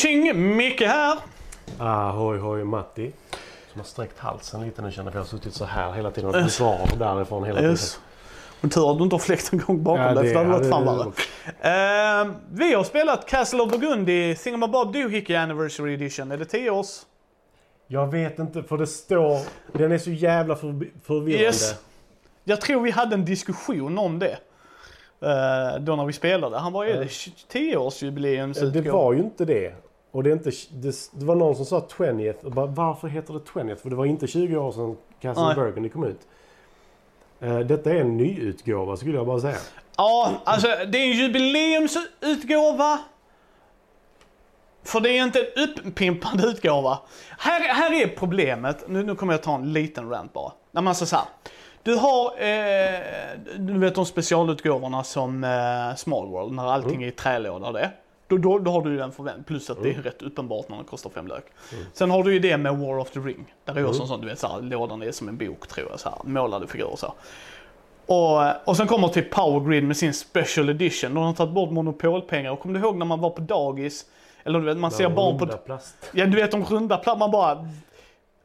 tjing! Micke här. Ahoj hoj Matti. Som har sträckt halsen lite nu känner jag för jag har suttit så här hela tiden och blivit kvar därifrån hela tiden. Yes. Men tur att du inte har fläkt en gång bakom Ja, dig, för det hade varit fan värre. Eh, vi har spelat Castle of Burgundy Thingamabob Doohickey Anniversary Edition. Är det 10 års? Jag vet inte för det står... Den är så jävla för, förvirrande. Yes. Jag tror vi hade en diskussion om det. eh, då när vi spelade. Han bara, är det 10-årsjubileum? Eh, Det var ju inte det. Och det, är inte, det, det var någon som sa 20th. Och bara, varför heter det 20th? För det var inte 20 år sedan Castle Nej. Burgundy kom ut. Eh, detta är en nyutgåva skulle jag bara säga. Ja, alltså det är en jubileumsutgåva. För det är inte en uppimpad utgåva. Här, här är problemet, nu, nu kommer jag ta en liten rant bara. När man säger så här. Du har, eh, du vet de specialutgåvorna som eh, Small World, när allting är i trälåda och det. Då, då, då har du ju den förvänt plus att det är rätt uppenbart när den kostar fem lök. Sen har du ju det med War of the Ring. Där är också en sån, du vet så här, lådan är som en bok tror jag, så här, målade figurer så. här. Och, och sen kommer till Power Grid med sin special edition. De har tagit bort monopolpengar. Och kommer du ihåg när man var på dagis? Eller du vet, man ser barn på... Plast. Ja, du vet de runda pla- Man bara...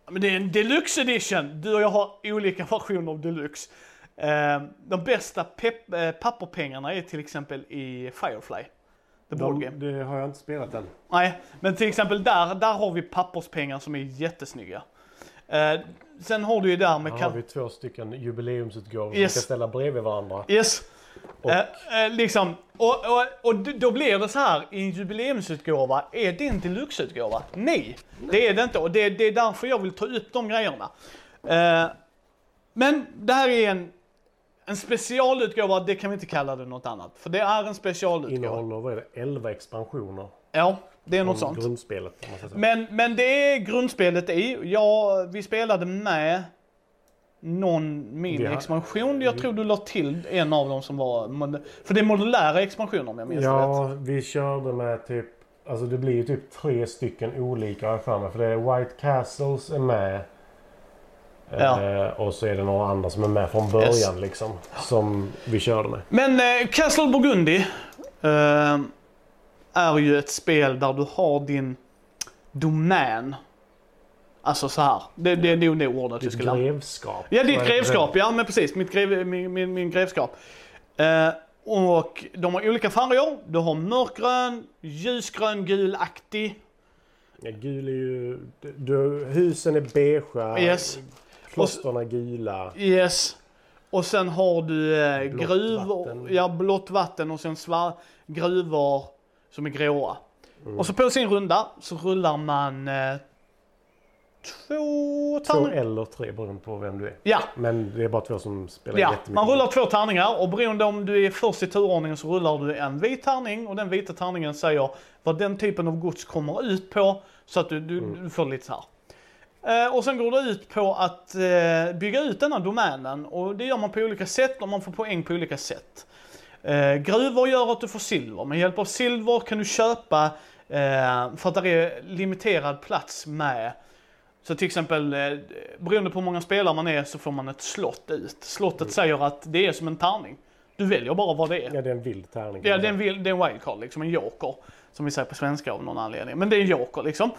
Men det är en deluxe edition. Du och jag har olika versioner av deluxe. Eh, de bästa eh, papperpengarna är till exempel i Firefly. The board game. det har jag inte spelat än. Nej, men till exempel där, där har vi papperspengar som är jättesnygga. Eh, sen har du ju där med... Här har vi två stycken jubileumsutgåvor Yes. som ska ställa bredvid varandra. Yes. Och- Eh, eh, liksom, och, och, och då blir det så här i en jubileumsutgåva, är det en deluxeutgåva? Nej, det är det inte och det, det är därför jag vill ta upp de grejerna. Eh, men det här är en, en specialutgåva, det kan vi inte kalla det något annat. För det är en specialutgåva. Innehåller, vad är det, 11 expansioner Ja, det är något sånt. grundspelet. Men, men det är grundspelet i. Ja, vi spelade med någon Vi har- mini-expansion. Jag tror du la till en av dem som var... För det är modulära expansioner om jag minns det rätt. Ja, vi körde med typ, alltså det blir ju typ tre stycken olika jag för mig. För det är White Castles är med. Ja. Eh, och så är det några andra som är med från början Yes. liksom. Som vi körde med. Men eh, Castle Burgundy eh, är ju ett spel där du har din domän. Alltså så här. Det, det, det är ju det ordet jag Ditt skulle använda. grevskap. Ja, ditt grevskap. Ja, men precis. Mitt grev, min, min, min grevskap. Eh, och de har olika färger. Du har mörkgrön, ljusgrön, gulaktig. Ja, gul är ju... Du, husen är beigea. Yes. Klosterna gula. Yes. Och sen har du eh, Blått gruvor, vatten. ja blått vatten och sen svar, gruvor som är gråa. Mm. Och så på sin runda så rullar man eh, två Två tärningar. eller tre beroende på vem du är. Ja, Men det är bara två som spelar ja, jättemycket. man rullar två tärningar och beroende om du är först i turordningen så rullar du en vit tärning och den vita tärningen säger vad den typen av gods kommer ut på så att du, du, Mm. du får lite så här. Eh, och sen går det ut på att eh, bygga ut denna domänen och det gör man på olika sätt och man får poäng på olika sätt. Eh, gruvor gör att du får silver. Med hjälp av silver kan du köpa för att det är limiterad plats med. Så till exempel, beroende på hur många spelare man är så får man ett slott ut. Slottet säger att det är som en tärning. Du väljer bara vad det är. Ja, det är en vild tärning. Ja, det är en, det är en wildcard, liksom en joker. Som vi säger på svenska av någon anledning. Men det är en joker liksom.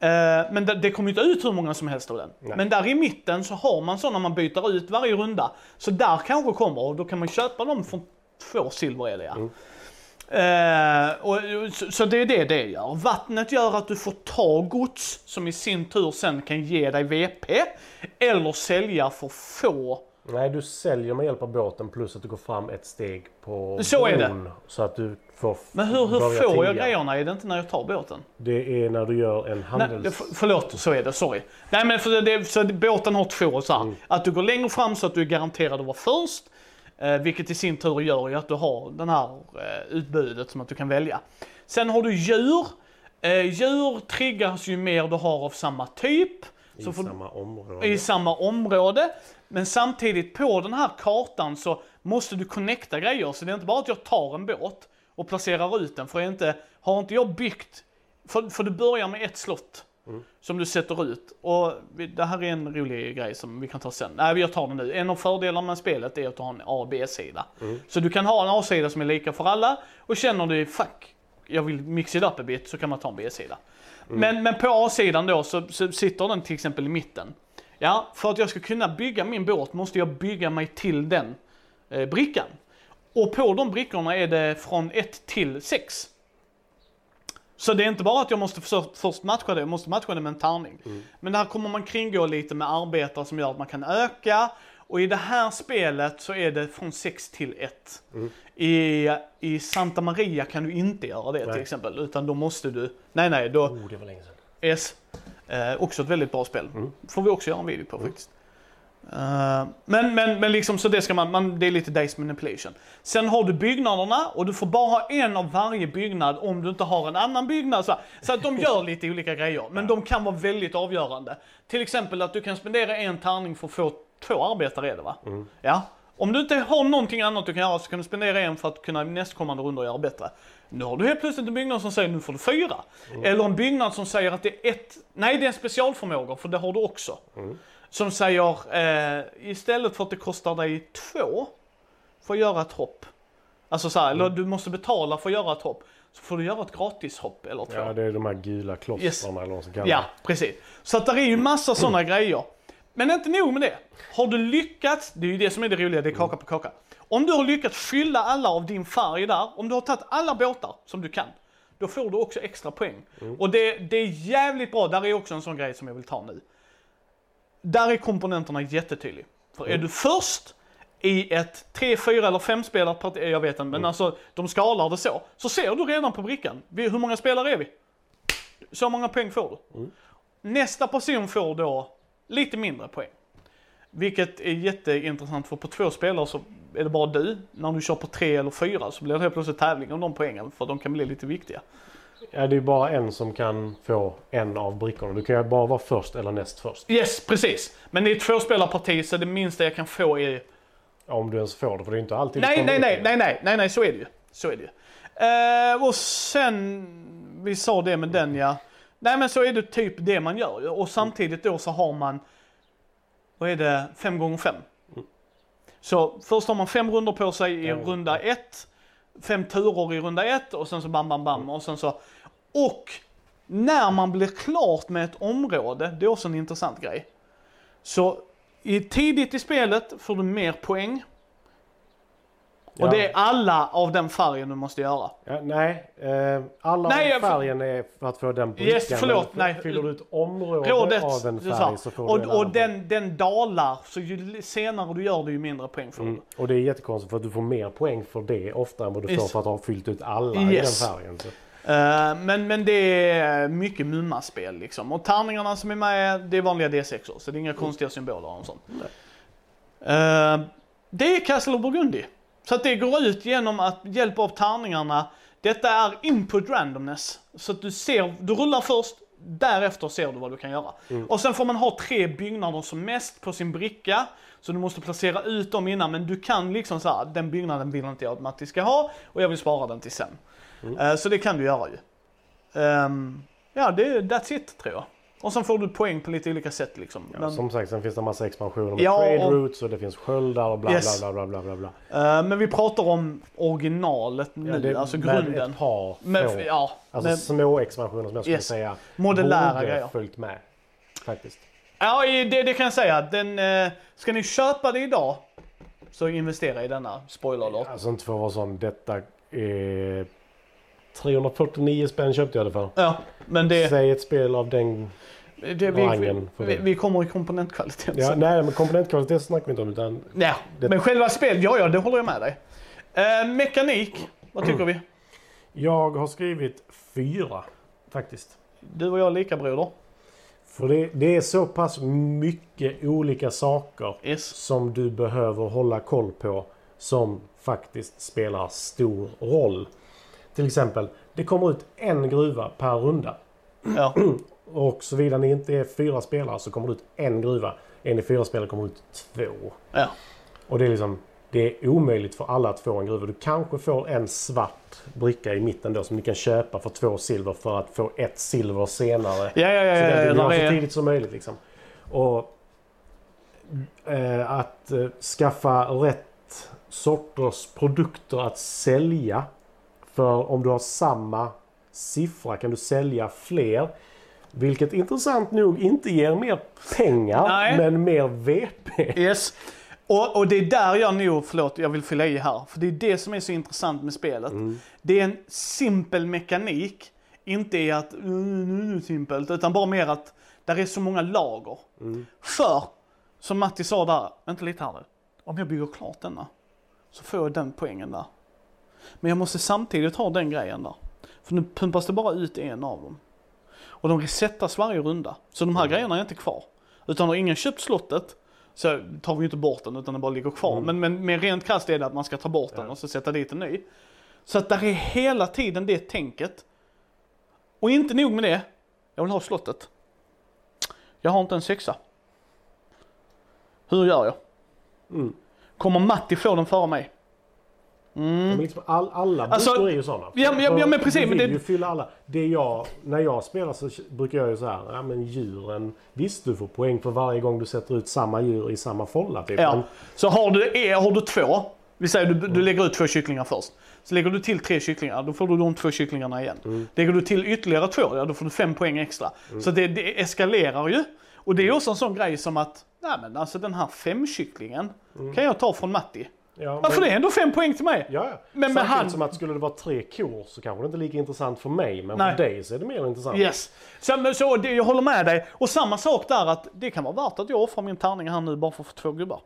Eh, men det, det kommer inte ut hur många som helst av den. Nej. Men där i mitten så har man sådana man byter ut varje runda. Så där kanske kommer och då kan man köpa dem från två silver är det ja. Mm. Eh, och, så, så det är det det gör. Vattnet gör att du får ta gods som i sin tur sen kan ge dig VP. Eller sälja för få Nej, du säljer med hjälp av båten plus att du går fram ett steg på Så är det. bron, Så att du får Men hur, hur får jag tigga. grejerna? Är det inte när jag tar båten? Det är när du gör en Nej, handels... det- för, förlåt, så är det. Sorry. Nej men för det, så det, båten har två så här. Mm. Att du går längre fram så att du är garanterad att vara först. Eh, vilket i sin tur gör ju att du har den här eh, utbudet som att du kan välja. Sen har du djur. Eh, djur triggas ju mer du har av samma typ. I Så får, samma område. i samma område. Men samtidigt på den här kartan så måste du connecta grejer. Så det är inte bara att jag tar en båt och placerar ut den. För jag inte, har inte jag byggt, för, för du börjar med ett slott. Som du sätter ut. Och det här är en rolig grej som vi kan ta sen. Nej, jag tar den nu. En av fördelarna med spelet är att du har en A och B-sida. Så du kan ha en A-sida som är lika för alla. Och känner du, fuck, jag vill mix it up a bit så kan man ta en B-sida. Mm. Men, men på A-sidan då så, så sitter den till exempel i mitten. Ja, för att jag ska kunna bygga min båt måste jag bygga mig till den eh, brickan. Och på de brickorna är det från 1 till 6. Så det är inte bara att jag måste för, först matcha det, jag måste matcha det med en tärning. Men det här kommer man kringgå lite med arbetare som gör att man kan öka. Och i det här spelet så är det från 6 till 1. I, I Santa Maria kan du inte göra det till Nej. exempel. Utan då måste du, nej nej, då, Oh, det var länge sedan. Yes. Eh, också ett väldigt bra spel. Får vi också göra en video på faktiskt. Eh, men, men, men liksom så det ska man, man, det är lite days manipulation. Sen har du byggnaderna och du får bara ha en av varje byggnad om du inte har en annan byggnad. Så, så att de gör lite olika grejer, men de kan vara väldigt avgörande. Till exempel att du kan spendera en tärning för att få två arbetare är det va? Ja. Om du inte har någonting annat du kan göra så kan du spendera en för att kunna nästkommande rundor göra bättre. Nu har du helt plötsligt en byggnad som säger nu får du fyra. Eller en byggnad som säger att det är ett, nej det är en specialförmåga för det har du också. Som säger eh, istället för att det kostar dig två för att göra ett hopp. Alltså så här, eller du måste betala för att göra ett hopp. Så får du göra ett gratishopp eller två. Ja, det är de här gula klostrarna Yes. eller vad man ska kalla Ja, precis. Så att det är ju massa sådana grejer. Men inte nog med det. Har du lyckats, det är ju det som är det roliga, det är kaka på kaka. Om du har lyckats fylla alla av din färg där, om du har tagit alla båtar som du kan, då får du också extra poäng. Och det, det är jävligt bra, där är också en sån grej som jag vill ta nu. Där är komponenterna jättetydliga. För är du först i ett 3, 4 eller 5 spelat parti, jag vet inte, men alltså de skalar det så. Så ser du redan på brickan, vi- hur många spelare är vi? Så många poäng får du. Nästa person får då lite mindre poäng. Vilket är jätteintressant för på två spelare så är det bara du. När du kör på tre eller fyra så blir det helt plötsligt tävling om de poängen för de kan bli lite viktiga. Ja, det är bara en som kan få en av brickorna. Du kan ju bara vara först eller näst först. Yes, precis. Men det är ett tvåspelarparti så det minsta jag kan få är... Om du ens får det, för det är inte alltid Nej, nej, nej, nej, nej, nej, nej, så är det ju. Så är det ju. Eh, och sen, vi sa det med den ja. Nej men så är det typ det man gör. Och samtidigt då så har man, vad är det, fem gånger fem. Så först har man fem runder på sig i runda ett, fem turer i runda ett och sen så bam, bam, bam och sen så. Och när man blir klart med ett område, det är också en intressant grej. Så i, tidigt i spelet får du mer poäng. Och Ja. det är alla av den färgen du måste göra. Ja, nej, eh, alla Nej, av färgen är för att få den brickan. Yes, förlåt, nej. Fyller du ett område Rådet, av en du färg så får du Och, en och annan den, den dalar, så ju senare du gör det ju mindre poäng får du. Mm. Och det är jättekonstigt för att du får mer poäng för det ofta än vad du får Yes. för att ha fyllt ut alla Yes. i den färgen. Så. Eh, men, men det är mycket mummaspel liksom. Och tärningarna som är med, det är vanliga D6 så det är inga konstiga symboler och sånt. Eh, det är Castle of Burgundy. Så att det går ut genom att hjälp av tärningarna. Detta är input randomness. Så att du ser, du rullar först, därefter ser du vad du kan göra. Och sen får man ha tre byggnader som mest på sin bricka. Så du måste placera ut dem innan, men du kan liksom så här, den byggnaden vill inte jag att man ska ha och jag vill spara den till sen. Eh, Så det kan du göra ju. Ehm, ja, det, that's it tror jag. Och sen får du poäng på lite olika sätt liksom. Ja, men, Som sagt, sen finns det en massa expansioner med Ja, trade och- routes och det finns sköldar och bla Yes. bla bla bla bla bla. eh, men vi pratar om originalet nu, Ja, det är alltså med grunden. ett par Med, få, ja, alltså med, små expansioner som jag skulle Yes. säga borde grejer. följt med. Faktiskt. Ja, det, det kan jag säga. Den, eh, ska ni köpa det idag så investera i denna. Spoiler alert. Alltså inte för att vara sån, detta är 349 spänn köpte jag det för. Ja, men det, Säg ett spel av den... det vi, rangen vi, vi kommer i komponentkvalitet Ja, nej, men komponentkvalitet snackar vi inte om utan Ja, Det- men själva spel, ja, ja, det håller jag med dig. Eh, mekanik, vad tycker vi? jag har skrivit fyra faktiskt. Du och jag är lika broder. För det, det är så pass mycket olika saker Yes. som du behöver hålla koll på som faktiskt spelar stor roll. Till exempel, det kommer ut en gruva per runda. Ja. Och såvida ni inte är fyra spelare så kommer det ut en gruva. En i fyra spelare kommer ut två. ja. Och det är liksom det är omöjligt för alla att få en gruva. Du kanske får en svart bricka i mitten då som ni kan köpa för två silver för att få ett silver senare. Ja, ja, ja. Så ja, den ja, vill ha där så är, tidigt som möjligt liksom. Och eh, att eh, skaffa rätt sorters produkter att sälja. För om du har samma siffra kan du sälja fler. Vilket intressant nog inte ger mer pengar Nej. men mer VP. Yes. Och, och det är där jag nog, förlåt jag vill fylla i här, för det är det som är så intressant med spelet. Det är en simpel mekanik, inte i att "Mm, simpelt, utan bara mer att där är så många lager. För, som Matti sa där, vänta lite här nu, om jag bygger klart denna så får jag den poängen där. Men jag måste samtidigt ha den grejen där. För nu pumpas det bara ut en av dem. Och de resetas varje runda. Så de här grejerna är inte kvar. Utan har ingen köpt slottet så tar vi ju inte bort den utan den bara ligger kvar. Men, men med rent krasst är det att man ska ta bort den och så sätta dit en ny. Så att där är hela tiden det tänket. Och inte nog med det, jag vill ha slottet. Jag har inte en sexa. Hur gör jag? Mm. Kommer Matti få den före mig? Mm. Men liksom all, alla Alltså, brickor är ju sådana. ja, men- ja, men precis, Du men vill det- ju fylla alla. Det jag, när jag spelar så brukar jag ju så här, ja men djuren, visst du får poäng för varje gång du sätter ut samma djur i samma folla. Typ. Ja. Men, Så har du, är, har du två, vi säger du, du lägger ut två kycklingar först. Så lägger du till tre kycklingar, då får du de två kycklingarna igen. Lägger du till ytterligare två, ja då får du fem poäng extra. Så det, det eskalerar ju. Och det är också en sån grej som att, nej men alltså den här femkycklingen kan jag ta från Matti. Ja, men- det är ändå fem poäng till mig. Ja, ja. Men Samtidigt han- som att skulle det vara tre kor så kanske det inte är lika intressant för mig. Men Nej. för dig så är det mer intressant. Yes. Så, så det, jag håller med dig. Och samma sak där att det kan vara värt att jag offrar min tärning här nu bara för att få två gubbar.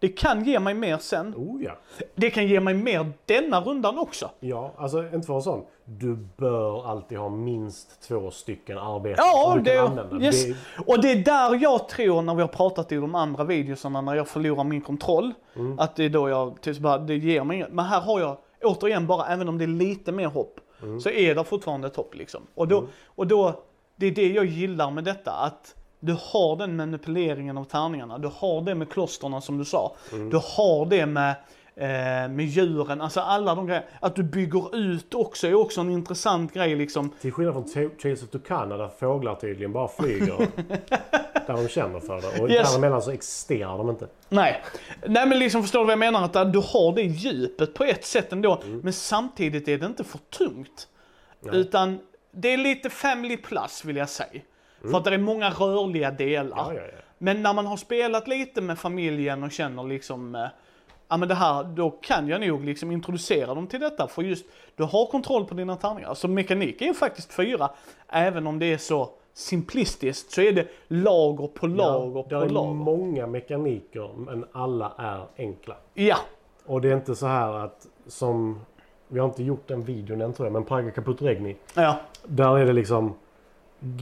Det kan ge mig mer sen. Oh ja. Det kan ge mig mer denna rundan också. Ja, alltså inte för en sån. Du bör alltid ha minst två stycken arbeten Ja, som du det, kan använda. yes. Det, och det är där jag tror när vi har pratat i de andra videosarna när jag förlorar min kontroll. Mm. Att det är då jag typ bara, det ger mig inget. Men här har jag återigen bara, även om det är lite mer hopp, Mm. så är det fortfarande ett hopp liksom. Och då, och då, det är det jag gillar med detta. Att du har den manipuleringen av tärningarna. Du har det med klosterna som du sa. Mm. Du har det med eh, med djuren, alltså alla de grejerna. Att du bygger ut också är också en intressant grej liksom. till skillnad från Ta- Tales of Tucana där fåglar tydligen bara flyger där de känner för det. Och Yes. däremellan så existerar de inte. Nej. Nej men liksom förstår du vad jag menar? Att där du har det djupet på ett sätt ändå. Men samtidigt är det inte för tungt. Utan det är lite family plus vill jag säga. För att det är många rörliga delar. Ja, ja, ja. Men när man har spelat lite med familjen och känner liksom eh, Ja men det här, då kan jag nog liksom introducera dem till detta för just du har kontroll på dina tärningar. Så mekanik är faktiskt fyra. Även om det är så simplistiskt så är det lager på lager det på är lager. många mekaniker men alla är enkla. Ja, Och det är inte så här att som... Vi har inte gjort den videon än tror jag, men Praga Kaput Regni. ja. Där är det liksom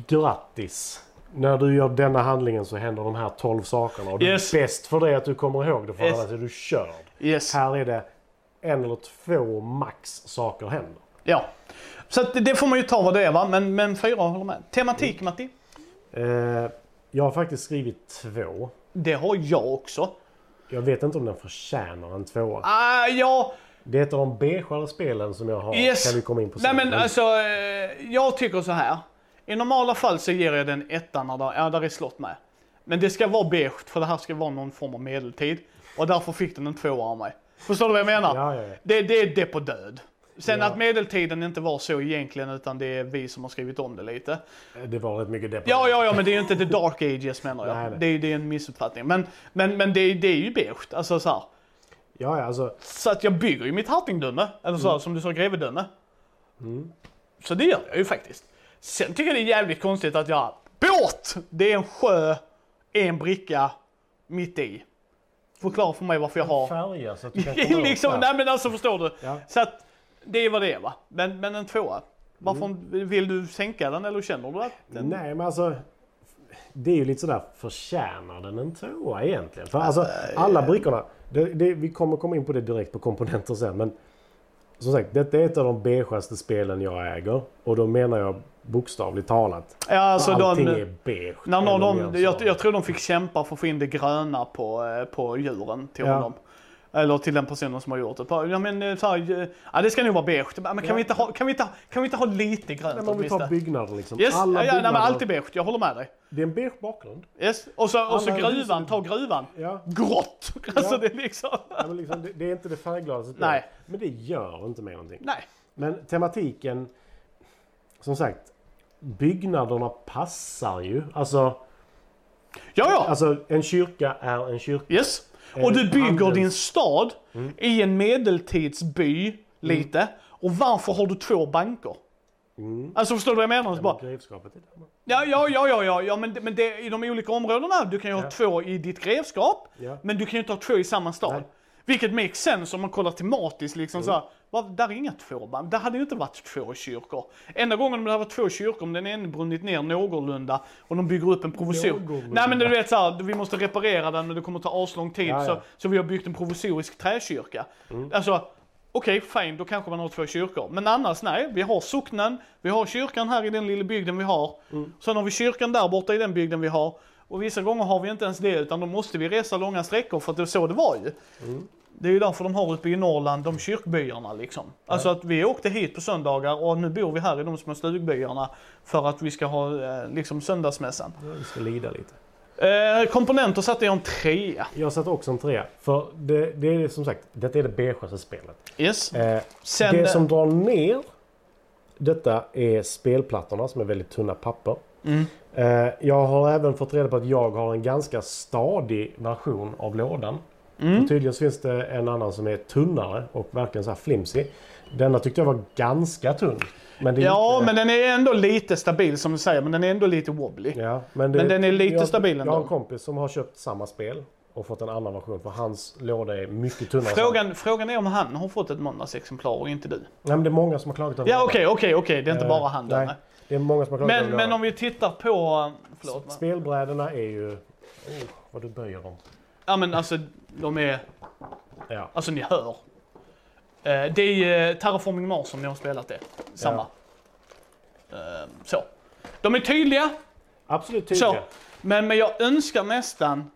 grattis. När du gör denna handlingen så händer de här 12 sakerna. Och Yes. det är bäst för dig att du kommer ihåg det för Yes. annars är du körd. Yes. Här är det en eller två max saker händer. Ja. Så det- får man ju ta vad det är va, men, men fyra håller med. Tematik Matti? Eh, jag har faktiskt skrivit två. Det har jag också. Jag vet inte om den förtjänar en tvåa. Ah, ja, Det är ett av de beigare spelen som jag har. Yes. Kan vi komma in på nej sen. men alltså, eh, jag tycker så här. I normala fall så ger jag den ettan när där, ja, där är slott med. Men det ska vara beige, för det här ska vara någon form av medeltid. Och därför fick den en tvåa av mig. Förstår du vad jag menar? Ja, ja, ja. Det, det är det på död. Sen att medeltiden inte var så egentligen, utan det är vi som har skrivit om det lite. Det var rätt mycket depp. Ja, ja, ja, men det är ju inte the dark ages menar jag. Nej, nej. Det, är, det är en missuppfattning. Men, men, men det, är- det är ju beige. Alltså så här. Ja, ja, alltså. Så att jag bygger ju mitt hattingdöme, eller så här, som du sa, grevedöme. Mm. Så det gör jag ju faktiskt. Sen tycker jag det är jävligt konstigt att jag, båt! Det är en sjö, en bricka, mitt i. Förklara för mig varför jag har... Färger så att du kan komma liksom, åt nej men alltså förstår du. Ja. Så att det är vad det är va. Men, men en tvåa. Varför Mm. vill du sänka den eller känner du att den... Nej, men alltså. Det är ju lite sådär, förtjänar den en tvåa egentligen? För alltså, alla brickorna. Det, det, vi kommer komma in på det direkt på komponenter sen. Men som sagt, detta är ett av de beigaste spelen jag äger. Och då menar jag bokstavligt talat. Ja, alltså Allting de, är beige. när någon, de, jag, jag tror de fick kämpa för att få in det gröna på, eh, på djuren till Ja. honom. Eller till den personen som har gjort det. Ja, men, eh, så här, eh, ja, det ska nog vara beige. Men kan, Ja. vi inte ha, kan, vi inte, kan vi inte ha lite grönt Nej, men om vi tar byggnader liksom. Yes, Alla ja, nej, byggnader- allt är beige. Jag håller med dig. Det är en beige bakgrund. Yes. Och så, och så gruvan, ta gruvan. Ja. Grått! Alltså Ja. det är liksom... Ja, men liksom, det, det är inte det färggladaste. Nej. Men det gör inte mer någonting. Nej. Men tematiken. som sagt, byggnaderna passar ju. Alltså, Ja, ja. alltså en kyrka är en kyrka. Yes. Och du Eh, bygger handels- din stad i en medeltidsby lite. Och varför har du två banker? Alltså förstår du vad jag menar? Så bara, Grevskapet där. ja, ja, ja, ja, ja, ja, men, det- men det, i de olika områdena, du kan ju ha Ja. två i ditt grevskap, Ja. men du kan ju inte ha två i samma stad. Nej. Vilket makes sense om man kollar tematiskt liksom så här, va, där är inga två band, där hade inte varit två kyrkor. Enda gången det hade varit två kyrkor, om den ena brunnit ner någorlunda och de bygger upp en provisorisk... Nej men du vet så här, vi måste reparera den och det kommer ta aslång tid Ja, ja. Så, så vi har byggt en provisorisk träkyrka. Alltså, okej fine, då kanske man har två kyrkor. Men annars nej, vi har socknen, vi har kyrkan här i den lilla bygden vi har. Sen har vi kyrkan där borta i den bygden vi har. Och vissa gånger har vi inte ens det utan då måste vi resa långa sträckor för att det är så det var ju. Det är ju därför de har uppe i Norrland de kyrkbyarna liksom. Alltså att vi åkte hit på söndagar och nu bor vi här i de små stugbyarna för att vi ska ha eh, liksom söndagsmässan. Vi ska lida lite. Eh, komponenter satte jag en trea. Jag satte också en trea. För det, det är som sagt, detta är det beigaste spelet. Yes. Eh, Sen, det som drar ner detta är spelplattorna som är väldigt tunna papper. Mm. Eh, jag har även fått reda på att jag har en ganska stadig version av lådan. Mm. Och tydligen finns det en annan som är tunnare och verkligen så här flimsy. Denna tyckte jag var ganska tunn. Men Ja, inte, men den är ändå lite stabil som du säger, men den är ändå lite wobbly. ja, men, det, men den är lite jag, stabil Jag ändå. har en kompis som har köpt samma spel och fått en annan version för hans låda är mycket tunnare. Frågan, frågan är om han har fått ett måndagsexemplar och inte du. Nej, men det är många som har klagat över Ja, det. okej, okej, okej. Det är inte Eh, bara han där. nej. Det är många som har klagat Men, men om vi tittar på... Förlåt. Spelbrädorna är ju... Oh, vad du böjer dem. Ja, men alltså, de är... Ja. Alltså, ni hör. Eh, Det är uh, Terraforming Mars som ni har spelat det. Samma. Eh, Så. De är tydliga, Absolut Så. tydliga. men, men jag önskar nästan...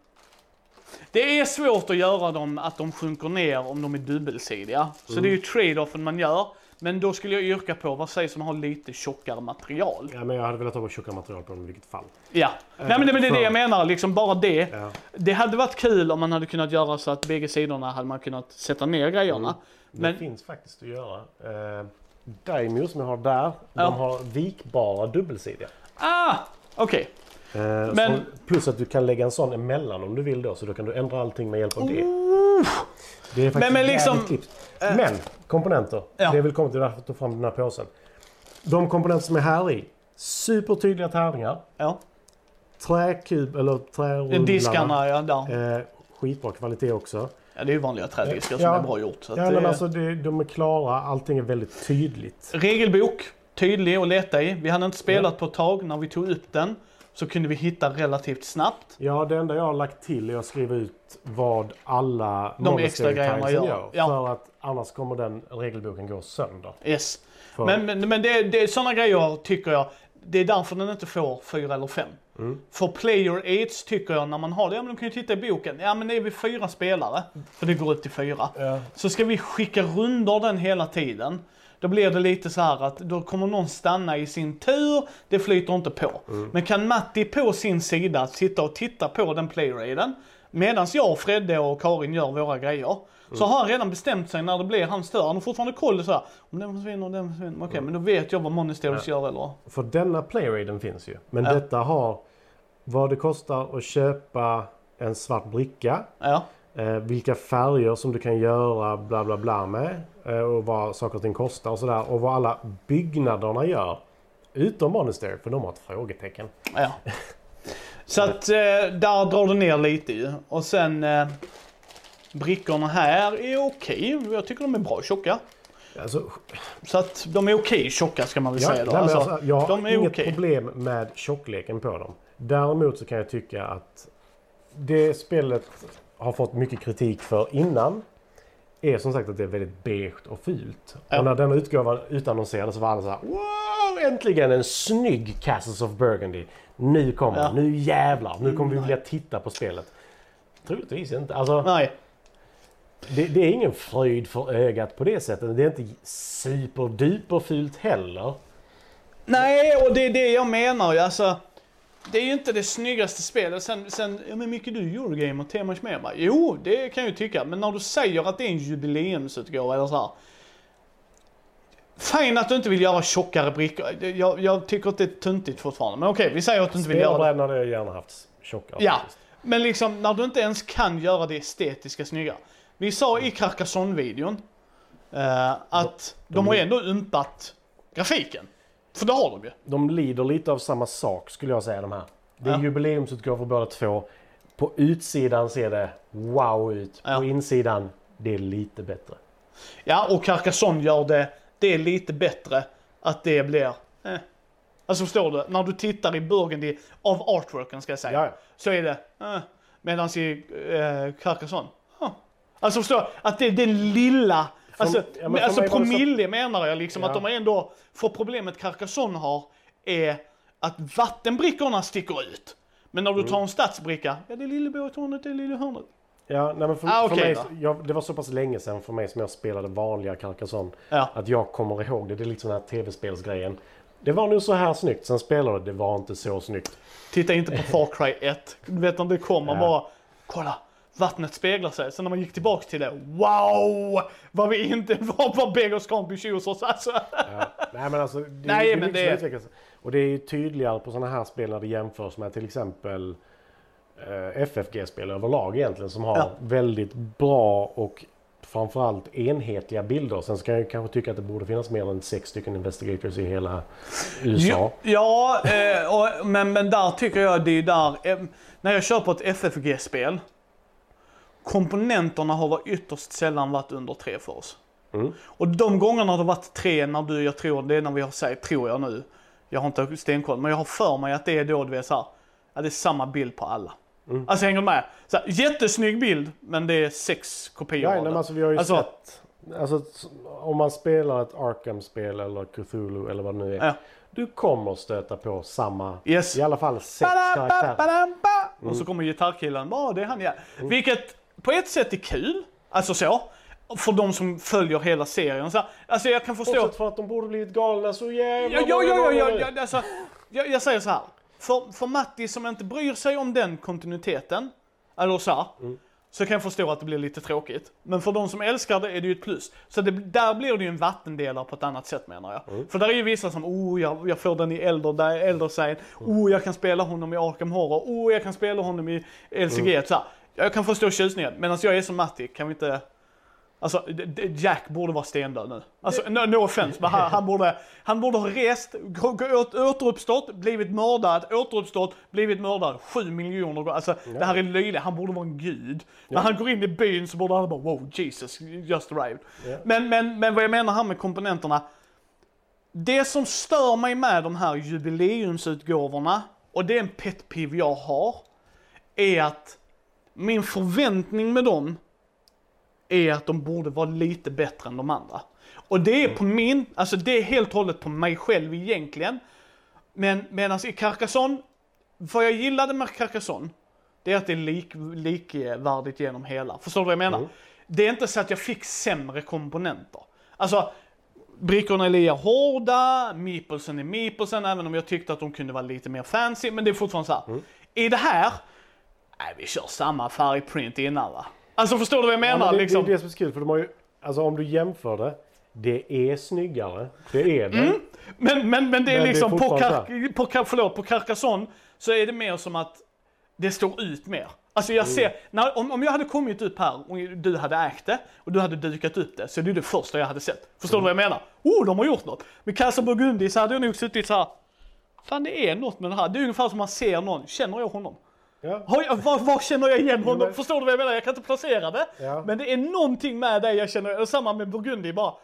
Det är svårt att göra dem att de sjunker ner om de är dubbelsidiga. Så det är ju trade-offen man gör. Men då skulle jag yrka på, vad sägs om att ha lite tjockare material? Ja, men jag hade velat ha tjockare material på dem i vilket fall. Ja. Nej men det, men det är det jag menar, liksom bara det. Ja. Det hade varit kul om man hade kunnat göra så att bägge sidorna hade man kunnat sätta ner grejerna. Det Men, finns faktiskt att göra. Eh, Daimyo som jag har där, Ja. de har vikbara dubbelsidiga. ah, okej. Eh, Men- plus att du kan lägga en sån emellan om du vill då, så då kan du ändra allting med hjälp av det. Det är faktiskt Men- men liksom, klippt. Men komponenter, Ja. det är väl kommit till därför att ta fram den här påsen. De komponenter som är här i, supertydliga tärningar, Ja. träkub eller trärullar. Diskarna, ja, där. Eh, skitbra kvalitet också. Ja, det är ju vanliga trädiskar som Ja. är bra gjort. Ja, det men är- alltså det, de är klara, allting är väldigt tydligt. Regelbok, tydlig att leta i. Vi hade inte spelat på ett tag. När vi tog upp den så kunde vi hitta relativt snabbt. Ja, det enda jag har lagt till är att skriva ut vad alla De extra grejerna gör. Ja. För att annars kommer den regelboken gå sönder. Yes. För, Men, men, men det, det är sådana grejer tycker jag, det är därför den inte får fyra eller fem. Mm. För player aids tycker jag när man har det, ja men de kan ju titta i boken, ja men är vi fyra spelare, för det går upp till fyra. Ja. Så ska vi skicka rundor den hela tiden. Då blir det lite så här att då kommer någon stanna i sin tur, det flyter inte på. Mm. Men kan Matti på sin sida sitta och titta på den player-aiden, medan jag, Fredde och Karin gör våra grejer, så har han redan bestämt sig när det blir hans tur. Han har fortfarande koll så här, om den försvinner och den försvinner. Okej, men då vet jag vad Monasteries gör eller? För denna playraiden finns ju. Men Ja. detta har vad det kostar att köpa en svart bricka. Ja. Eh, vilka färger som du kan göra bla bla bla med. Eh, och vad saker och ting kostar och sådär. Och vad alla byggnaderna gör. Utom Monastery, för de har ett frågetecken. ja. Så att eh, där drar det ner lite ju. Och sen brickorna här är okej. Jag tycker de är bra tjocka. Alltså, Så att de är okej tjocka ska man väl Ja, säga då. Alltså, alltså, jag har inget okej. problem med tjockleken på dem. Däremot så kan jag tycka att det spelet har fått mycket kritik för innan är som sagt att det är väldigt beige och fult. Ja. Och när denna utgåvan utannonserades så var alla så här Wow! Äntligen en snygg Castles of Burgundy. Nu kommer Ja. den. Nu jävlar. Nu kommer vi vilja titta på spelet. Troligtvis inte. Alltså, Nej. det, det är ingen fröjd för ögat på det sättet. Det är inte superduper fult heller. Nej, och det är det jag menar. Alltså, det är ju inte det snyggaste spelet. Sen, sen ja men mycket du Eurogame och temat med va? Jo, det kan jag ju tycka. Men när du säger att det är en jubileumsutgåva eller så här. Fine att du inte vill göra tjockare brickor. Jag, jag tycker att det är tuntigt fortfarande. Men okej, vi säger att du inte vill göra det. Spelbrädan hade jag gärna haft tjockare. Ja, faktiskt. men liksom när du inte ens kan göra det estetiska snygga. Vi sa i Carcassonne-videon eh, att de, har ändå umpat grafiken. För det har de ju. De lider lite av samma sak skulle jag säga de här. Det är Ja. jubileumsutgåvor båda två. På utsidan ser det wow ut. Ja. På insidan, det är lite bättre. Ja, och Carcassonne gör det, det är lite bättre att det blir, eh. Alltså förstår du? När du tittar i Burgundy, av artworken ska jag säga, Ja, så är det, eh. Medan i eh, Carcassonne, huh. Alltså förstår du? Att det är den lilla, alltså, ja, men för alltså det så- promille menar jag liksom, Ja. att de ändå, för problemet Carcassonne har är att vattenbrickorna sticker ut. Men när du Mm. tar en stadsbricka, ja det är lillebåthörnet, det är lilla hörnet. Ja, nej, men för, Ah, för okej mig, jag, det var så pass länge sedan för mig som jag spelade vanliga Carcassonne. Ja. Att jag kommer ihåg det. Det är liksom den här tv-spelsgrejen. Det var nog så här snyggt. Sen spelade det, det var inte så snyggt. Titta inte på Far Cry 1. Du vet när det kom, man Ja. bara kolla, vattnet speglar sig. Sen när man gick tillbaks till det, wow! Vad vi inte var på Beggars Can't Be Choosers alltså. Ja. Nej men alltså, det, Nej, det är men det- som. Och det är ju tydligare på sådana här spel när det jämförs med till exempel eh, FFG-spel överlag egentligen som har Ja. väldigt bra och framförallt enhetliga bilder. Sen ska jag kanske tycka att det borde finnas mer än sex stycken investigators i hela USA. Ja, eh, och, men, men där tycker jag det är där, eh, när jag kör på ett FFG-spel, komponenterna har varit ytterst sällan varit under tre för oss. Mm. Och de gångerna det har varit tre, när du, jag tror det är när vi har sagt, tror jag nu, jag har inte stenkoll, men jag har för mig att det är då du vet såhär, ja det är samma bild på alla. Mm. Alltså hänger du med? Så här, jättesnygg bild, men det är sex kopior Ja, av nej, men det. alltså, vi har ju Alltså- sett... Alltså, om man spelar ett Arkham-spel eller Cthulhu eller vad det nu är. Ja. Du kommer stöta på samma, Yes. i alla fall sex karaktärer. Ba-da-ba-ba-da-ba. Och Mm. så kommer gitarrkillen, bara det är han ja. Vilket på ett sätt är kul, alltså så. För de som följer hela serien. Så, alltså jag kan förstå. Bortsett från att de borde blivit galna så jävla Ja, ja, ja, ja, ja, alltså, jag, jag säger så här. För, för Matti som inte bryr sig om den kontinuiteten, eller så här, Mm. så kan jag förstå att det blir lite tråkigt. Men för de som älskar det är det ju ett plus. Så det, där blir det ju en vattendelare på ett annat sätt menar jag. Mm. För där är ju vissa som, oh jag, jag får den i äldre, där äldre sägen. oh jag kan spela honom i Arkham Horror, oh jag kan spela honom i LCG. Mm. Så här, jag kan förstå tjusningen, medan jag är som Matti, kan vi inte Alltså Jack borde vara stendöd nu. Alltså no, no offense, men han, han, borde, han borde ha rest, återuppstått, blivit mördad, återuppstått, blivit mördad sju miljoner gånger. Alltså det här är löjligt, han borde vara en gud. När han går in i byn så borde han bara wow Jesus, just arrived. Ja. Men, men, men vad jag menar här med komponenterna. Det som stör mig med de här jubileumsutgåvorna, och det är en pet jag har, är att min förväntning med dem är att de borde vara lite bättre än de andra. Och det är på min, alltså det är helt och hållet på mig själv egentligen. Men medan i Carcassonne, vad jag gillade med Carcassonne, det är att det är lik, likvärdigt genom hela. Förstår du vad jag menar? Mm. Det är inte så att jag fick sämre komponenter. Alltså, brickorna är lika hårda, meeplesen är meeplesen, även om jag tyckte att de kunde vara lite mer fancy. Men det är fortfarande så här. Mm. I det här, nej vi kör samma färgprint innan va? Alltså förstår du vad jag Ja, menar? men det, liksom? det är det som är så kul för de har ju, alltså om du jämför det, det är snyggare. Det är det. Men, men, men det är Men det är liksom på, Car- på, Car- förlåt, på Carcassonne så är det mer som att det står ut mer. Alltså jag ser, när, om, om jag hade kommit upp här och du hade ägt det och du hade dukat upp det så är det det första jag hade sett. Förstår du vad jag menar? Oh, de har gjort något. Med Casa Burgundi så hade jag nog suttit så här. Fan det är något med det här. Det är ungefär som man ser någon, känner jag honom? Ja. Jag, var, var känner jag igen honom? men- Förstår du vad jag menar? Jag kan inte placera det. Ja. Men det är någonting med det jag känner, och samma med Burgundi bara.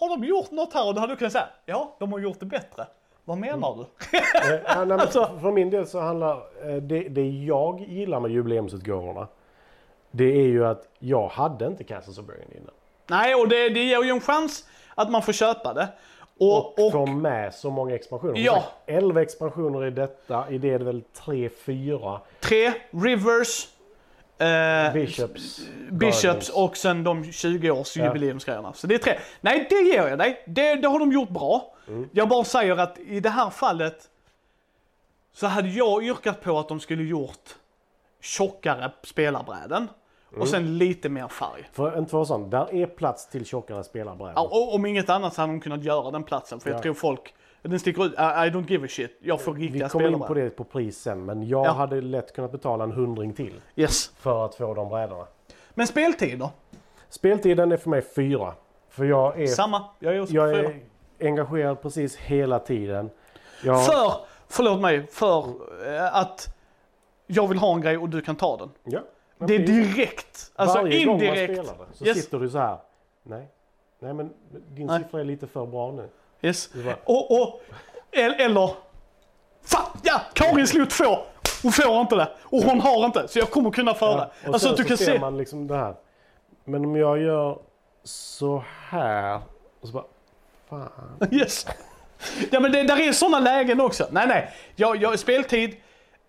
Har de gjort något här? Och då hade du kunnat säga, ja de har gjort det bättre. Vad menar du? Eh, ja, nej, Alltså- För min del så handlar eh, det, det jag gillar med jubileumsutgåvorna. Det är ju att jag hade inte Castles of Burgundy innan. Nej, och det, det ger ju en chans att man får köpa det. Och, Och, och, få med så många expansioner. Ja. sagt, 11 expansioner i detta. I det är det väl 3-4 tre, Rivers, eh, Bishops. Bishops och sen de 20 års Ja. jubileumsgrejerna. Så det är tre. Nej, det ger jag dig. Det, det har de gjort bra. Mm. Jag bara säger att i det här fallet så hade jag yrkat på att de skulle gjort tjockare spelarbräden. Och sen lite mer färg. För för sån, där är plats till tjockare spelarbrädor. Ja, och om inget annat så hade de kunnat göra den platsen, för jag Ja. tror folk, den sticker ut, I, I don't give a shit, jag får Vi riktiga kommer in på det på pris sen, men jag Ja. hade lätt kunnat betala en hundring till Yes. för att få de brädorna. Men speltid då? Speltiden är för mig fyra. För jag är, Samma, jag är också jag fyra. är engagerad precis hela tiden. Jag, För, förlåt mig, för eh, att jag vill ha en grej och du kan ta den. ja, men Det är direkt, alltså Varje gång man indirekt. spelar det så Yes. sitter du så här. Nej, nej men din Nej. siffra är lite för bra nu. Yes. Bara, Och, och, el- eller, fan, ja, Karin slog två. Hon får inte det. Och hon har inte, så jag kommer kunna föra. Ja, alltså du kan se. man liksom det här. Men om jag gör så här och så bara, fan. Yes. Ja men det där är sådana lägen också. Nej nej, jag, jag, speltid.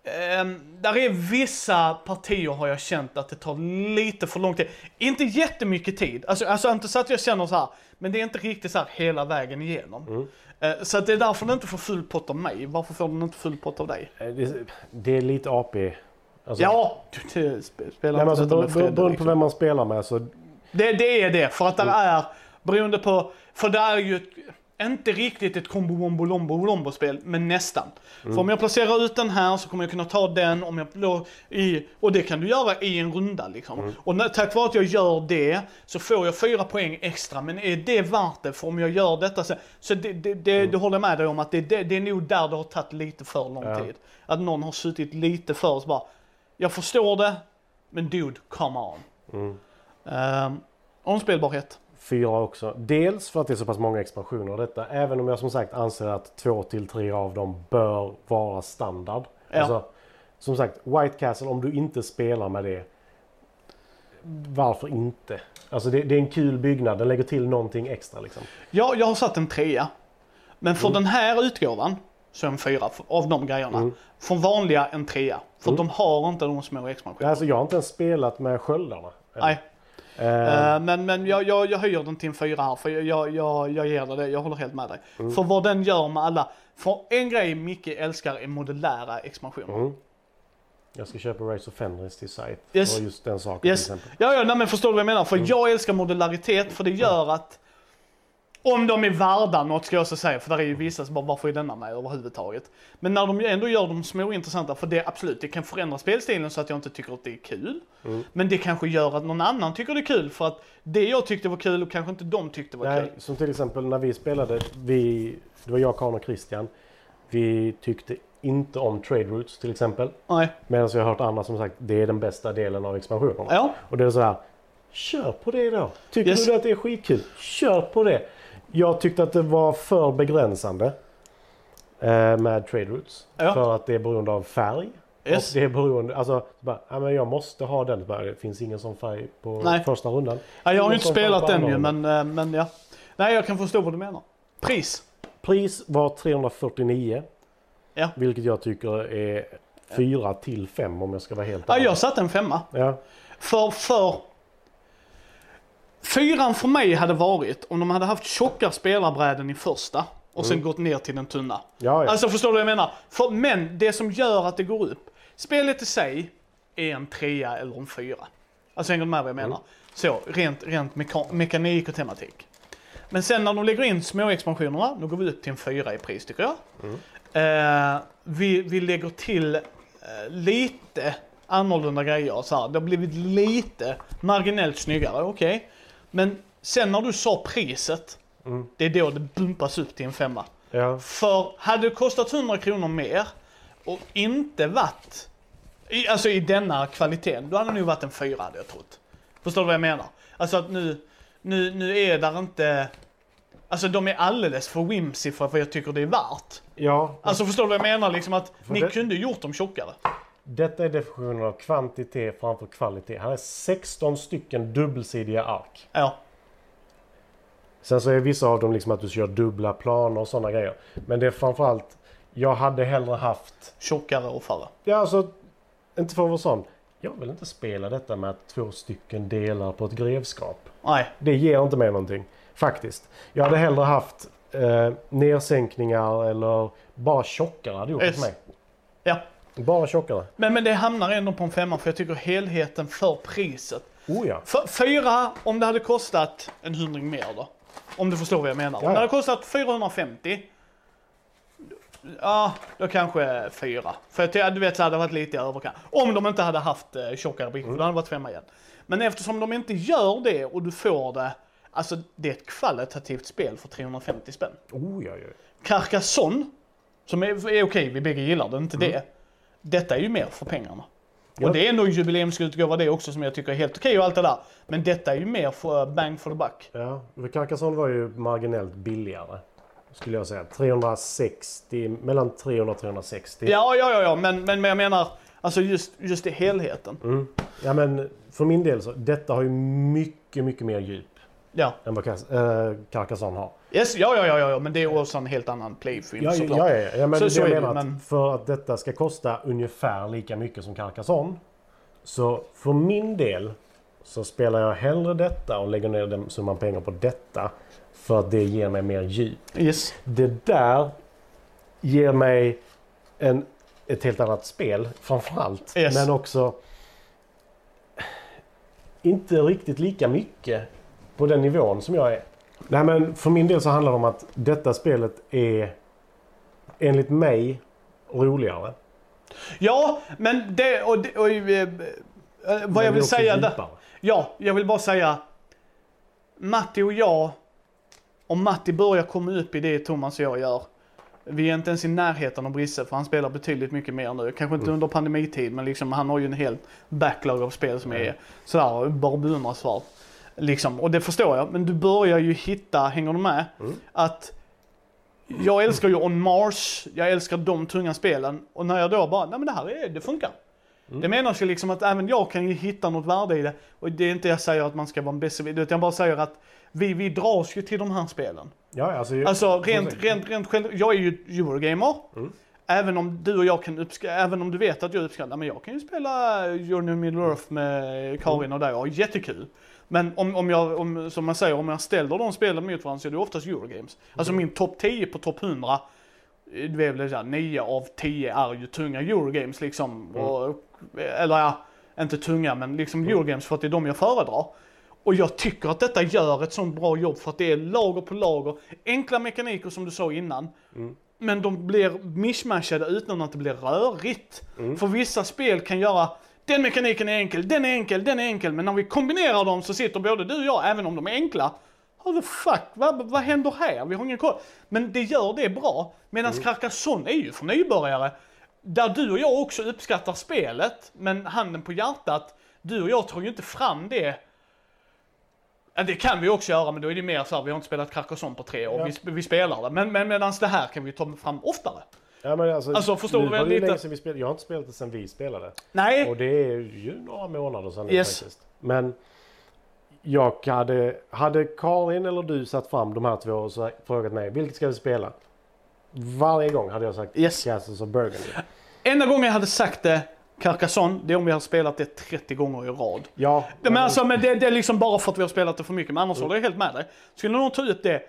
Ehm, där är vissa partier har jag känt att det tar lite för lång tid. Inte jättemycket tid, alltså, alltså inte så att jag känner så här, men det är inte riktigt så här hela vägen igenom. Eh, så att det är därför den inte får full pott av mig. Varför får den inte full pott av dig? Eh, Det, det är lite AP. Alltså, Ja, du, det sp- spelar Nej, alltså, beroende på Liksom. vem man spelar med så Det, det är det, för att det Mm. är, beroende på, för det är ju inte riktigt ett combo wombo lombo lombo spel, men nästan. Mm. För om jag placerar ut den här så kommer jag kunna ta den om jag i, och det kan du göra i en runda liksom. Mm. Och när, tack vare att jag gör det så får jag fyra poäng extra, men är det värt det? För om jag gör detta så, så det, det, det, det håller jag med dig om att det, det, det är nog där det har tagit lite för lång Mm. Ja. tid. Att någon har suttit lite för så bara, jag förstår det, men dude, come on. Mm. Um, omspelbarhet. Fyra också. Dels för att det är så pass många expansioner av detta. Även om jag som sagt anser att två till tre av dem bör vara standard. Ja. Alltså, som sagt, White Castle om du inte spelar med det. Varför inte? Alltså det, det är en kul byggnad. Den lägger till någonting extra liksom. Ja, jag har satt en trea. Men för Mm. den här utgåvan så är en fyra av de grejerna. Mm. Från vanliga en trea. För Mm. de har inte de små expansionerna. Alltså jag har inte ens spelat med sköldarna. Nej, Eh, men, men jag, jag, jag höjer den till en fyra här för jag, jag, jag, ger det, jag håller helt med dig. Mm. För vad den gör med alla, för en grej Micke älskar är modulära expansioner. mm. Jag ska köpa Race of Fenris till site. Yes. För just den saken Yes. till exempel. Ja, ja, nej, men förstår du vad jag menar? För Mm. jag älskar modularitet för det gör att om de är värda något ska jag också säga, för där är ju vissa som bara varför är denna med överhuvudtaget? Men när de ändå gör dem små intressanta, för det absolut, det kan förändra spelstilen så att jag inte tycker att det är kul. Mm. Men det kanske gör att någon annan tycker det är kul för att det jag tyckte var kul och kanske inte de tyckte var Nej, kul. som till exempel när vi spelade. Vi, det var jag, Karin och Christian. Vi tyckte inte om Trade Routes till exempel. Nej. Medan vi har hört andra som sagt det är den bästa delen av expansionerna. Ja, Och det är så här. Kör på det då. Tycker Yes. du att det är skitkul? Kör på det. Jag tyckte att det var för begränsande. Eh, med Trade Routes. Ja. För att det är beroende av färg. yes. Och det är beroende, alltså, så bara, ja, men jag måste ha den. Bara, det finns ingen sån färg på Nej. första rundan. Ja, jag har ju inte spelat den ju, men, eh, men ja. Nej, jag kan förstå vad du menar. Pris. Pris var 349. Ja. Vilket jag tycker är 4 till 5 om jag ska vara helt Ja, ärlig. jag satte en femma. Ja. För, för... Fyran för mig hade varit om de hade haft tjocka spelarbräden i första och sen gått ner till den tunna. Ja, ja. Alltså förstår du vad jag menar? För, men det som gör att det går upp, spelet i sig är en trea eller en fyra. Alltså hänger du med vad jag menar? Så, rent, rent meka- mekanik och tematik. Men sen när de lägger in små expansionerna, då går vi upp till en fyra i pris tycker jag. Eh, vi, vi lägger till eh, lite annorlunda grejer så här. Det har blivit lite marginellt snyggare, okej. Men sen när du sa priset, Mm. det är då det bumpas upp till en femma. ja. För hade det kostat 100 kronor mer och inte varit, i, alltså i denna kvaliteten, då hade det nog varit en fyra hade jag trott. Förstår du vad jag menar? Alltså att nu, nu, nu är där inte, alltså de är alldeles för whimsy för vad jag tycker det är värt. ja. Alltså förstår du vad jag menar? Liksom att ni det- kunde gjort dem tjockare. Detta är definitionen av kvantitet framför kvalitet. Här är 16 stycken dubbelsidiga ark. Ja, Sen så är vissa av dem liksom att du kör dubbla planer och sådana grejer. Men det är framförallt, jag hade hellre haft, tjockare och färre. ja alltså, inte för att vara sån. Jag vill inte spela detta med två stycken delar på ett grevskap. Nej, Det ger inte mig någonting. Faktiskt. Jag hade hellre haft eh, nersänkningar eller bara tjockare hade gjort det Yes. för mig. ja. Bara tjockare. Men, men det hamnar ändå på en femma för jag tycker helheten för priset. Oh ja. Fyra, om det hade kostat en hundring mer då. Om du förstår vad jag menar. Om Ja, det ja. hade kostat 450. Ja, då kanske fyra. För jag du vet, så hade det varit lite i överkant. Om de inte hade haft eh, tjockare brickor, då hade det varit femma igen. Men eftersom de inte gör det och du får det, alltså det är ett kvalitativt spel för 350 spänn. Oh ja, ja. Carcassonne, som är, är okej, vi bägge gillar det, inte det. Detta är ju mer för pengarna. Ja. Och det är nog jubileumsutgåva det också som jag tycker är helt okej och allt det där. Men detta är ju mer för bang for the buck. ja. Carcassonne var ju marginellt billigare. Skulle jag säga. 360, mellan 300 och 360. Ja, ja, ja, ja, men, men, men jag menar, alltså just, just i helheten. Mm. Ja men för min del så, detta har ju mycket, mycket mer djup Ja. än vad äh, Carcassonne har. Yes, ja, ja, ja, ja, men det är också en helt annan playfield Ja, såklart. ja, ja, ja men Så- det så jag är det, menar att men- för att detta ska kosta ungefär lika mycket som Carcassonne. Så för min del så spelar jag hellre detta och lägger ner den summan pengar på detta. För att det ger mig mer djup. Yes. Det där ger mig en, ett helt annat spel framförallt. Yes. Men också inte riktigt lika mycket på den nivån som jag är. Nej men för min del så handlar det om att detta spelet är enligt mig roligare. Ja, men det och, det, och eh, eh, vad Men jag vill säga där. Ja, jag vill bara säga. Matti och jag, om Matti börjar komma upp i det Thomas och jag gör. Vi är inte ens i närheten av Brisse för han spelar betydligt mycket mer nu. Kanske inte under pandemitid men liksom han har ju en hel backlog av spel som är sådär bara beundransvärt. Liksom, och det förstår jag. Men du börjar ju hitta, hänger du med? Att jag älskar ju On Mars, jag älskar de tunga spelen. Och när jag då bara, nej men det här är, det funkar. Det menas ju liksom att även jag kan ju hitta något värde i det. Och det är inte jag säger att man ska vara en besserwisser, utan jag bara säger att vi, vi dras ju till de här spelen. Ja, alltså, jag- Alltså rent, rent, rent själv, jag är ju Eurogamer. Även om du och jag kan uppskatta, även om du vet att jag uppskattar, men jag kan ju spela Journey of Middle Earth med Karin och dig och jättekul. Men om, om jag, om, som man säger, om jag ställer de spelen mot varandra så är det oftast Eurogames. Alltså min topp 10 på topp 100, eh, det är väl såhär, 9 av 10 är ju tunga Eurogames liksom. Och, eller ja, inte tunga men liksom Eurogames för att det är de jag föredrar. Och jag tycker att detta gör ett sånt bra jobb för att det är lager på lager. Enkla mekaniker som du sa innan. Men de blir mishmashade utan att det blir rörigt. För vissa spel kan göra, den mekaniken är enkel, den är enkel, den är enkel. Men när vi kombinerar dem så sitter både du och jag, även om de är enkla. How the fuck, vad, vad händer här? Vi har ingen koll. Men det gör det bra. Medan Carcassonne är ju för nybörjare. Där du och jag också uppskattar spelet, men handen på hjärtat, du och jag tar ju inte fram det det kan vi också göra, men då är det mer så här, vi har inte spelat Carcassonne på tre år, Ja. vi, vi spelar det. Men, men medans det här kan vi ta fram oftare. Ja, men alltså, Alltså, förstår nu du väl lite- sedan vi spelade. Jag har inte spelat det sedan vi spelade. Nej, Och det är ju några månader sedan nu Yes. faktiskt. Men jag hade, hade Karin eller du satt fram de här två och så frågat mig vilket ska vi spela? Varje gång hade jag sagt Yes. Castles of Burgundy. enda gången jag hade sagt det, Carcassonne, det är om vi har spelat det 30 gånger i rad. Ja, Men alltså, men det, det är liksom bara för att vi har spelat det för mycket, men annars håller jag helt med dig. Skulle någon ta ut det,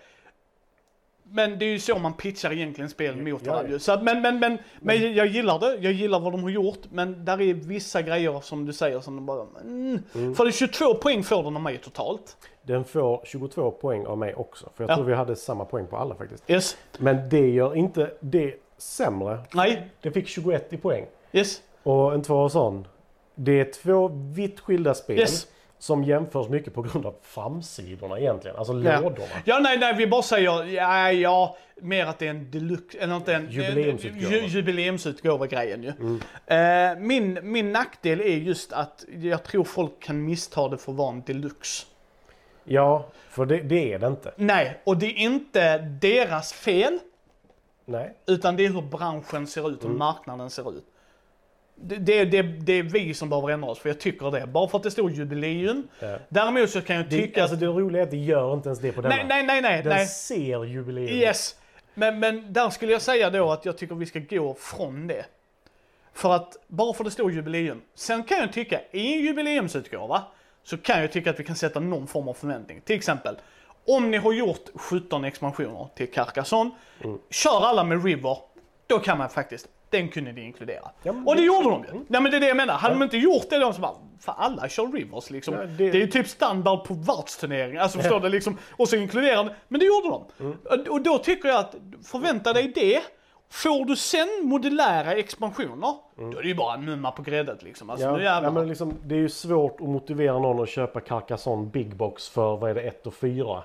men det är ju så man pitchar egentligen spel mot Ja, varandra ja. men, men, men, men jag gillar det, jag gillar vad de har gjort, men där är vissa grejer som du säger som de bara, mm. För det är 22 poäng får den av mig totalt. den får 22 poäng av mig också. För jag Ja. tror vi hade samma poäng på alla faktiskt. Yes. Men det gör inte det sämre. Nej. Det fick 21 i poäng. Yes. Och en två sån. Det är två vitt skilda spel. Yes. Som jämförs mycket på grund av framsidorna egentligen. Alltså Ja. lådorna. Ja, nej, nej, vi bara säger, ja, ja, mer att det är en deluxe, eller inte en Jubileumsutgåva. ju, jubileumsutgåva-grejen ju. Eh, min, min nackdel är just att jag tror folk kan missta det för att vara en deluxe. Ja, för det, det är det inte. Nej, och det är inte deras fel, Nej. utan det är hur branschen ser ut och marknaden ser ut. Det, det, det, det är vi som behöver ändra oss, för jag tycker det. Bara för att det står jubileum. Ja. Däremot så kan jag Det, tycka alltså det roliga är att det gör inte ens det på denna. Nej, nej, nej, nej. Den nej. ser jubileum. Yes. Men, men där skulle jag säga då att jag tycker vi ska gå från det. För att, bara för det står jubileum. Sen kan jag tycka, i en jubileumsutgåva, så kan jag tycka att vi kan sätta någon form av förväntning. Till exempel, om ni har gjort 17 expansioner till Carcassonne, kör alla med River, då kan man faktiskt den kunde ni inkludera. Ja, och det det- gjorde de ju. Nej men det är det jag menar. Hade de inte gjort det de så bara, för alla kör Rivers liksom. Ja, det... det- är ju typ standard på världsturneringar. Alltså förstår du liksom. Och så inkluderar de. Men det gjorde de. Mm. Och- då tycker jag att, förvänta dig det. Får du sen modulära expansioner, då är det ju bara en mumma på gräddet liksom. Alltså Ja, nu jävlar. ja, men liksom, det är ju svårt att motivera någon att köpa Carcassonne Big Box för, vad är det, 1 och 4?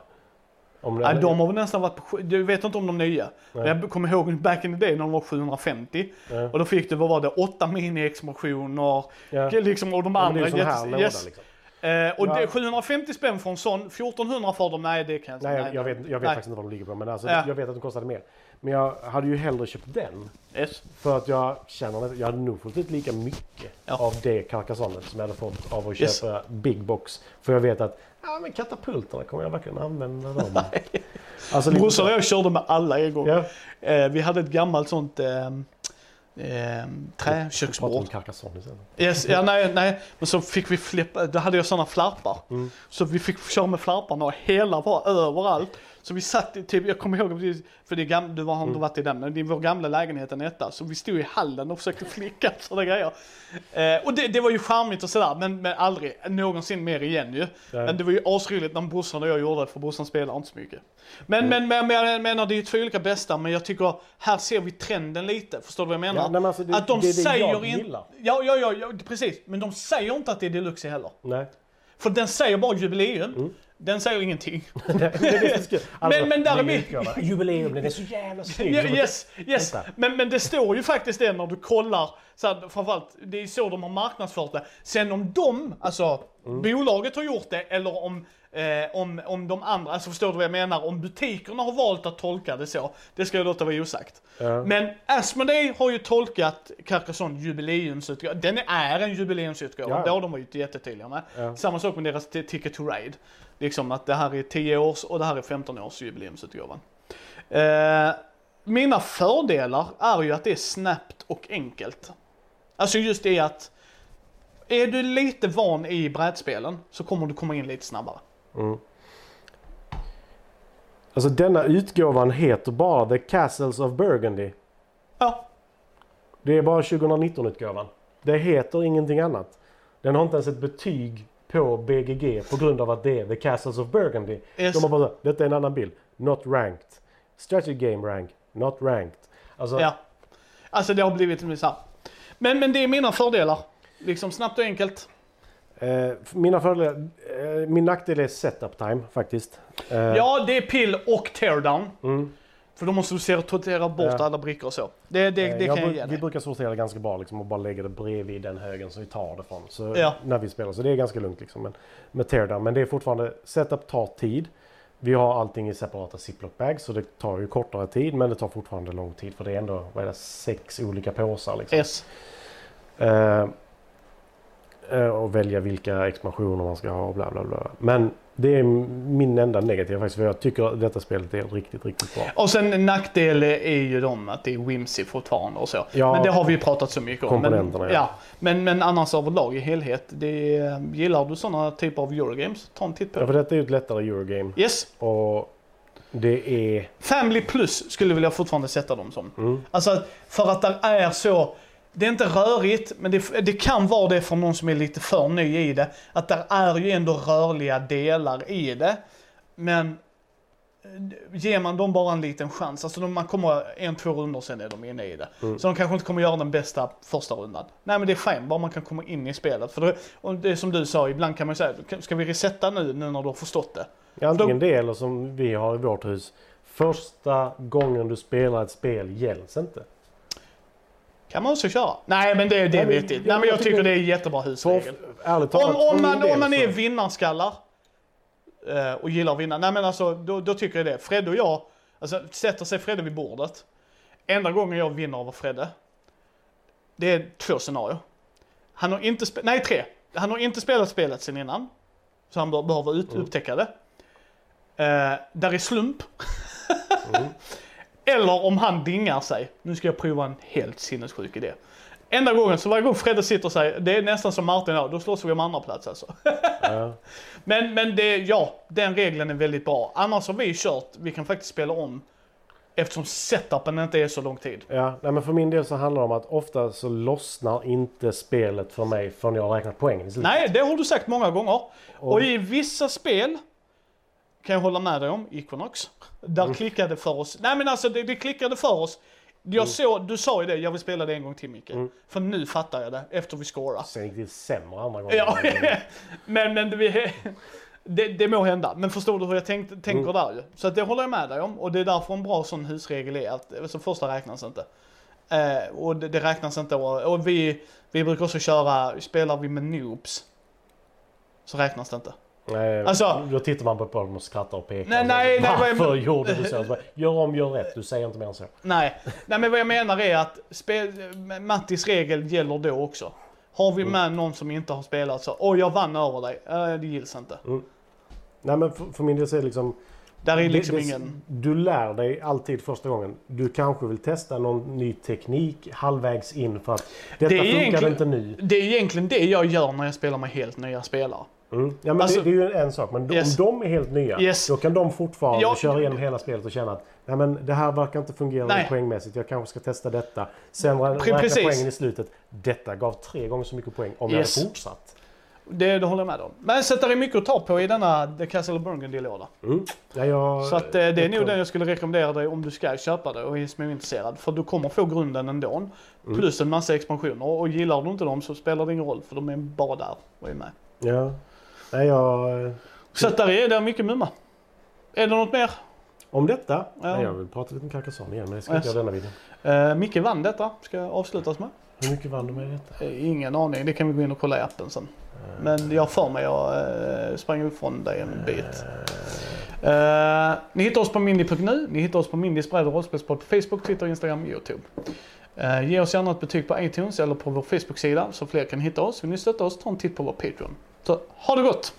Om det, Nej, de har nästan varit på, du vet inte om de nya. Men jag kommer ihåg back in the day när de var 750. Ja. Och då fick du, vad var det, åtta mini-expansioner. Ja. Liksom, och de men det andra är ju sån här jättes- låda yes. liksom. Eh, och Ja. det, 750 spänn för en sån, 1400 för dem, nej det kan jag inte. Nej, jag, jag vet, jag vet Nej. faktiskt inte vad de ligger på. Men alltså, Ja. jag vet att de kostade mer. Men jag hade ju hellre köpt den. Yes. För att jag känner att jag hade nog fått ut lika mycket Ja. av det Carcassonne som jag hade fått av att Yes. köpa Big Box. För jag vet att ja, men katapulterna kommer jag verkligen använda dem. alltså, Brorsan och jag körde med alla en gång. Ja. Eh, vi hade ett gammalt sånt eh, eh, träköksbord. Yes, ja, nej, nej, men så fick vi flippa, då hade jag sådana flärpar. Mm. Så vi fick köra med flärparna och hela var överallt. Så vi satt typ, jag kommer ihåg, för det gam, du har Mm. inte varit i den, men i vår gamla lägenhet en etta. Så vi stod i hallen och försökte flicka sådana grejer. Eh, och det, det var ju charmigt och sådär, men, men aldrig någonsin mer igen ju. Nej. Men det var ju asroligt när brorsan och jag gjorde det, för brorsan spelar inte så mycket. Men, Mm. men, men, men jag menar, det är ju två olika bästa, men jag tycker här ser vi trenden lite. Förstår du vad jag menar? Ja, men alltså, det- att de det är det säger jag in- gillar. Ja, ja, ja, ja, precis. Men de säger inte att det är deluxe heller. Nej. För den säger bara jubileum. Mm. Den säger ingenting. Alltså, Men- men där är nya vi- utgåva. Jubileum, den är så jävla snygg. Yes, yes. Men, men det står ju faktiskt det när du kollar, så här, framförallt, det är så de har marknadsfört det. Sen om de, alltså Mm. bolaget har gjort det eller om, eh, om, om de andra, alltså förstår du vad jag menar? Om butikerna har valt att tolka det så, det ska jag låta vara osagt. Ja. Men Asmodee har ju tolkat Carcassonne jubileumsutgåva. Den är en jubileumsutgåva, Ja. det har de varit jättetydliga med. Ja. Samma sak med deras Ticket to Ride. Liksom att det här är 10 års och det här är 15 års jubileumsutgåvan. Eh, mina fördelar är ju att det är snabbt och enkelt. Alltså just det att är du lite van i brädspelen så kommer du komma in lite snabbare. Mm. Alltså denna utgåvan heter bara The Castles of Burgundy. Ja, Det är bara 2019-utgåvan. Det heter ingenting annat. Den har inte ens ett betyg på BGG på grund av att det är The Castles of Burgundy. Yes. De har bara detta är en annan bild. Not ranked. Strategy game rank. Not ranked. Alltså, ja. Alltså det har blivit så här. Men, men det är mina fördelar. Liksom snabbt och enkelt. Eh, mina fördelar, eh, min nackdel är setup time faktiskt. Eh, Ja, det är pill och teardown. mm. För då måste du sortera bort Ja. alla brickor och så. Det, det, det kan jag ge Vi dig. brukar sortera ganska bra liksom, och bara lägga det bredvid den högen som vi tar det från. Så, Ja. När vi spelar. Så det är ganska lugnt liksom, men, med teardown. Men det är fortfarande, setup tar tid. Vi har allting i separata ziploc bags så det tar ju kortare tid men det tar fortfarande lång tid för det är ändå vad är det, sex olika påsar. Liksom. Yes. Eh, och välja vilka expansioner man ska ha och bla bla bla. Men det är min enda negativa faktiskt för jag tycker att detta spelet är riktigt, riktigt bra. Och sen en nackdel är ju de att det är whimsy fortfarande och så. Ja. men det har vi ju pratat så mycket om. Komponenterna, men, ja. ja. Men, men annars överlag i helhet. Det är, gillar du sådana typer av Eurogames? Ta en titt på Ja, det. för detta är ju ett lättare Eurogame. Yes. Och det är... Family plus skulle vilja fortfarande sätta dem som. Mm. Alltså för att det är så, det är inte rörigt, men det, det kan vara det för någon som är lite för ny i det. Att det är ju ändå rörliga delar i det. Men eh, ger man dem bara en liten chans, alltså man kommer en, två runder sen är de inne i det. Mm. Så de kanske inte kommer göra den bästa första rundan. Nej men det är fint, bara man kan komma in i spelet. För det, och det är som du sa, ibland kan man säga, ska vi resetta nu, nu när du har förstått det? Ja, Antingen det eller som vi har i vårt hus. Första gången du spelar ett spel gälls inte. Kan man också köra? Nej men det, det är vettigt. Nej men jag tycker det är jättebra husregel. ärligt Om, om, man, om man är vinnarskallar eh, och gillar att vinna. Nej men alltså, då, då tycker jag det. Fredde och jag, alltså sätter sig Fredde vid bordet. Enda gången jag vinner över Fredde, det är två scenarier. Han har inte spelat, nej tre. Han har inte spelat spelet sen innan. Så han behöver ut, Mm. upptäcka det. Eh, där är slump. Mm. Eller om han dingar sig. Nu ska jag prova en helt sinnessjuk idé. Enda gången, så varje gång Fredde sitter och säger, det är nästan som Martin och jag, då slåss vi om andra plats alltså. Ja. Men, men det, ja, den regeln är väldigt bra. Annars har vi kört, vi kan faktiskt spela om Eftersom setupen inte är så lång tid. Ja, nej, men för min del så handlar det om att ofta så lossnar inte spelet för mig förrän jag har räknat poängen i slutet. Nej, det har du sagt många gånger. Och i vissa spel kan jag hålla med dig om, Equinox. Där Mm. klickade för oss. Nej men alltså det, det klickade för oss. Jag Mm. såg, du sa ju det, jag vill spela det en gång till Micke. För nu fattar jag det, efter vi scorar. Sen gick det sämre andra gången. Ja, men, men det, det, det må hända. Men förstår du hur jag tänkt, tänker Mm. där ju? Så det håller jag med dig om. Och det är därför en bra sån husregel är att alltså, första räknas inte. Eh, och det, det räknas inte. Och, och vi, vi brukar också köra, spelar vi med noobs. Så räknas det inte. Nej, Alltså- då tittar man på dem och skrattar och pekar. Nej, nej, nej, vad jag- Varför gjorde du så? så? bara, Gör om, gör rätt. Du säger inte mer än så. Nej, nej men vad jag menar är att spel, Mattis regel gäller då också. Har vi med någon som inte har spelat så, åh jag vann över dig. Eh, det gills inte. Nej, men för, för min del så är det liksom... Där är liksom det, det, ingen... Du lär dig alltid första gången. Du kanske vill testa någon ny teknik halvvägs in för att detta Det funkar inte nu. Det är egentligen det jag gör när jag spelar med helt nya spelare. Mm. Ja, men Alltså- det, det är ju en sak. Men Yes. om de är helt nya, Yes. då kan de fortfarande Ja. köra igenom hela spelet och känna att Nej, men det här verkar inte fungera Nej. poängmässigt. Jag kanske ska testa detta. Sen rä- Pre- räkna precis. poängen i slutet. Detta gav tre gånger så mycket poäng om Yes. jag hade fortsatt. Det, det håller jag med om. Men så att det är mycket att ta på i denna The Castle of Burgundy-låda. Mm. Ja, jag, Så att eh, det är nog den jag skulle rekommendera dig om du ska köpa det och är småintresserad. För du kommer få grunden ändå. Mm. Plus en massa expansioner. Och gillar du inte dem så spelar det ingen roll för de är bara där och är med. Ja. Nej, jag... Så där är det mycket mumma. Är det något mer? Om detta? Ja. Nej, jag vill prata lite om Carcassonne igen, men det ska inte Yes. göra denna videon. Uh, Micke vann detta, ska avslutas med. Hur mycket vann du med detta? Eh, ingen aning, det kan vi gå in och kolla i appen sen. Men jag för mig jag uh, sprang upp från dig en bit. Eh, ni hittar oss på mindy.nu, ni hittar oss på Mindys bräd och rollspelspodd på Facebook, Twitter, Instagram YouTube. Eh, ge oss gärna ett betyg på iTunes eller på vår Facebook-sida så fler kan hitta oss. Vill ni stötta oss, ta en titt på vår Patreon. Så ha det gott!